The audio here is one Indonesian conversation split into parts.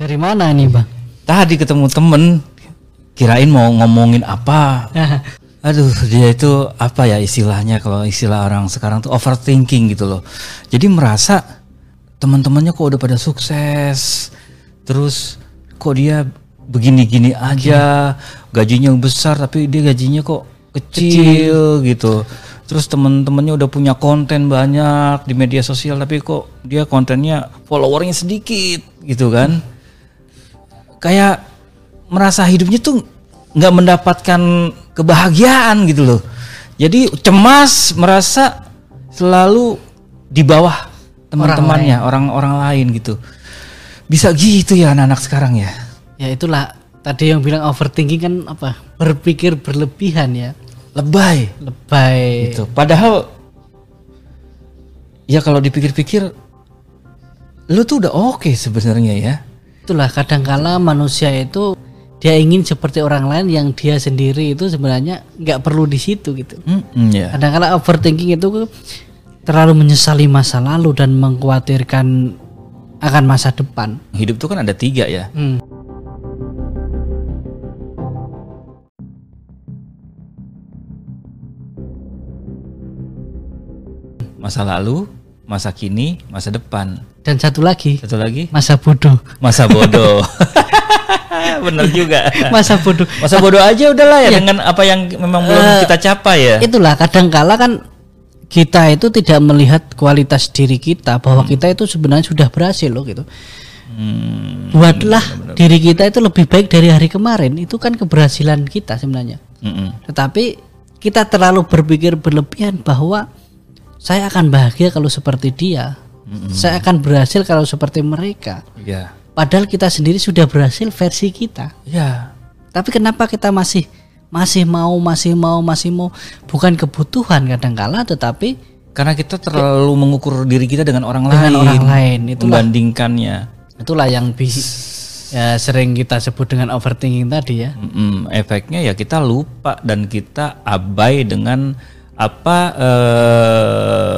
Dari mana nih bang? Tadi ketemu temen, kirain mau ngomongin apa. Aduh, dia itu apa ya istilahnya kalau istilah orang sekarang tuh overthinking gitu loh. Jadi merasa teman-temannya kok udah pada sukses, terus kok dia begini-gini aja, gajinya besar tapi dia gajinya kok kecil, gitu. Terus teman-temannya udah punya konten banyak di media sosial tapi kok dia kontennya followernya sedikit gitu kan. Kayak merasa hidupnya tuh nggak mendapatkan kebahagiaan gitu loh. Jadi cemas merasa selalu di bawah teman-temannya, orang-orang lain gitu. Bisa gitu ya anak-anak sekarang ya. Ya itulah tadi yang bilang overthinking kan apa? Berpikir berlebihan ya. Lebay Lebay. gitu. Padahal ya kalau dipikir-pikir lu tuh udah oke sebenarnya ya. Itulah kadangkala manusia itu dia ingin seperti orang lain yang dia sendiri itu sebenarnya nggak perlu di situ gitu. Mm-mm, ya. Kadangkala overthinking itu terlalu menyesali masa lalu dan mengkhawatirkan akan masa depan. Hidup tuh kan ada tiga ya. Hmm. Masa lalu, masa kini, masa depan. Dan satu lagi Satu lagi masa bodoh. masa bodoh. Bener juga. Masa bodoh. Masa bodoh aja udahlah ya dengan apa yang memang belum kita capai ya. Itulah kadangkala kan kita itu tidak melihat kualitas diri kita bahwa kita itu sebenarnya sudah berhasil loh gitu. Hmm, Buatlah diri kita itu lebih baik dari hari kemarin. Itu kan keberhasilan kita sebenarnya. mm-mm. Tetapi kita terlalu berpikir berlebihan bahwa saya akan bahagia kalau seperti dia. Saya akan berhasil kalau seperti mereka. Ya. Padahal kita sendiri sudah berhasil versi kita. Ya. Tapi kenapa kita masih masih mau, masih mau, masih mau? Bukan kebutuhan kadangkala, tetapi Karena kita terlalu mengukur diri kita dengan orang dengan lain. orang lain. Itulah Membandingkannya. itulah yang bi- ya, sering kita sebut dengan overthinking tadi ya. Mm-mm. Efeknya ya kita lupa dan kita abai dengan apa eh,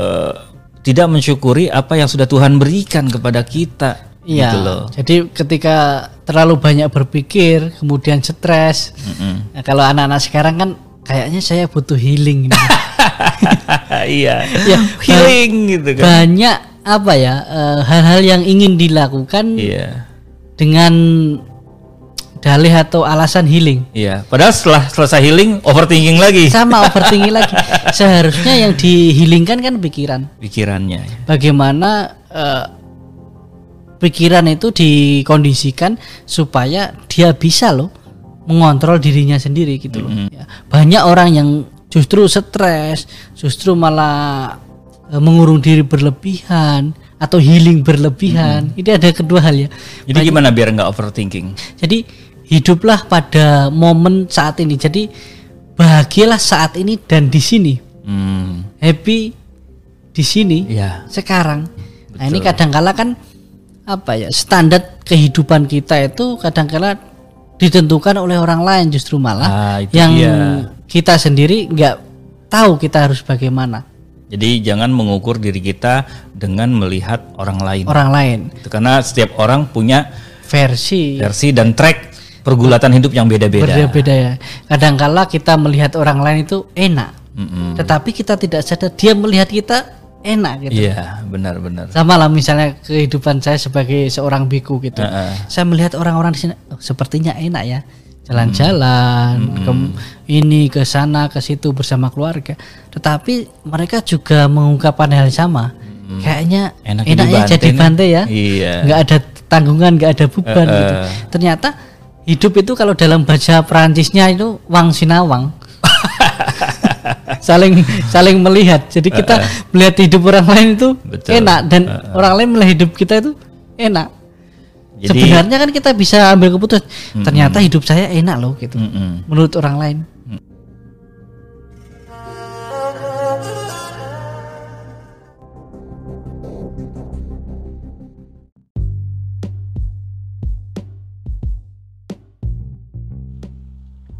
tidak mensyukuri apa yang sudah Tuhan berikan kepada kita. Iya. Gitu loh. Jadi ketika terlalu banyak berpikir, kemudian stres. Mm-mm. Nah, kalau anak-anak sekarang kan kayaknya saya butuh healing. iya. Ya, Healing gitu kan. Banyak apa ya eh, hal-hal yang ingin dilakukan Iya. dengan dalih atau alasan healing. Iya. Padahal setelah selesai healing overthinking lagi Sama overthinking lagi. Seharusnya yang dihilingkan kan pikiran. pikirannya. Bagaimana eh, pikiran itu dikondisikan supaya dia bisa loh mengontrol dirinya sendiri gitu loh. Ya. Banyak orang yang justru stres, justru malah eh, mengurung diri berlebihan atau healing berlebihan. Ini ada kedua hal ya. Jadi gimana biar nggak overthinking? Jadi hiduplah pada momen saat ini. Jadi bahagialah saat ini dan di sini. Hmm. Happy di sini Iya. sekarang. Nah, ini kadangkala kan apa ya? Standar kehidupan kita itu kadangkala ditentukan oleh orang lain justru malah Ah, yang dia. kita sendiri nggak tahu kita harus bagaimana. Jadi jangan mengukur diri kita dengan melihat orang lain. Orang lain Karena setiap orang punya versi versi dan track pergulatan hidup yang beda-beda. berbeda-beda ya. Kadangkala kita melihat orang lain itu enak, Mm-mm. tetapi kita tidak sadar dia melihat kita enak gitu. Iya, benar-benar. Sama lah misalnya kehidupan saya sebagai seorang biku gitu. Heeh. Saya melihat orang-orang di sini oh, sepertinya enak ya. Jalan-jalan ke- ini ke sana ke situ bersama keluarga. Tetapi mereka juga mengungkapkan hal yang sama. Kayaknya Enak enaknya jadi bantai ya. Iya. nggak ada tanggungan, nggak ada beban Heeh. gitu. Ternyata hidup itu kalau dalam bahasa Perancisnya itu wang sinawang. saling saling melihat. Jadi kita melihat hidup orang lain itu Betul. enak dan orang lain melihat hidup kita itu enak. Jadi Sebenarnya kan kita bisa ambil keputusan. Ternyata hidup saya enak loh gitu. Mm-mm. Menurut orang lain.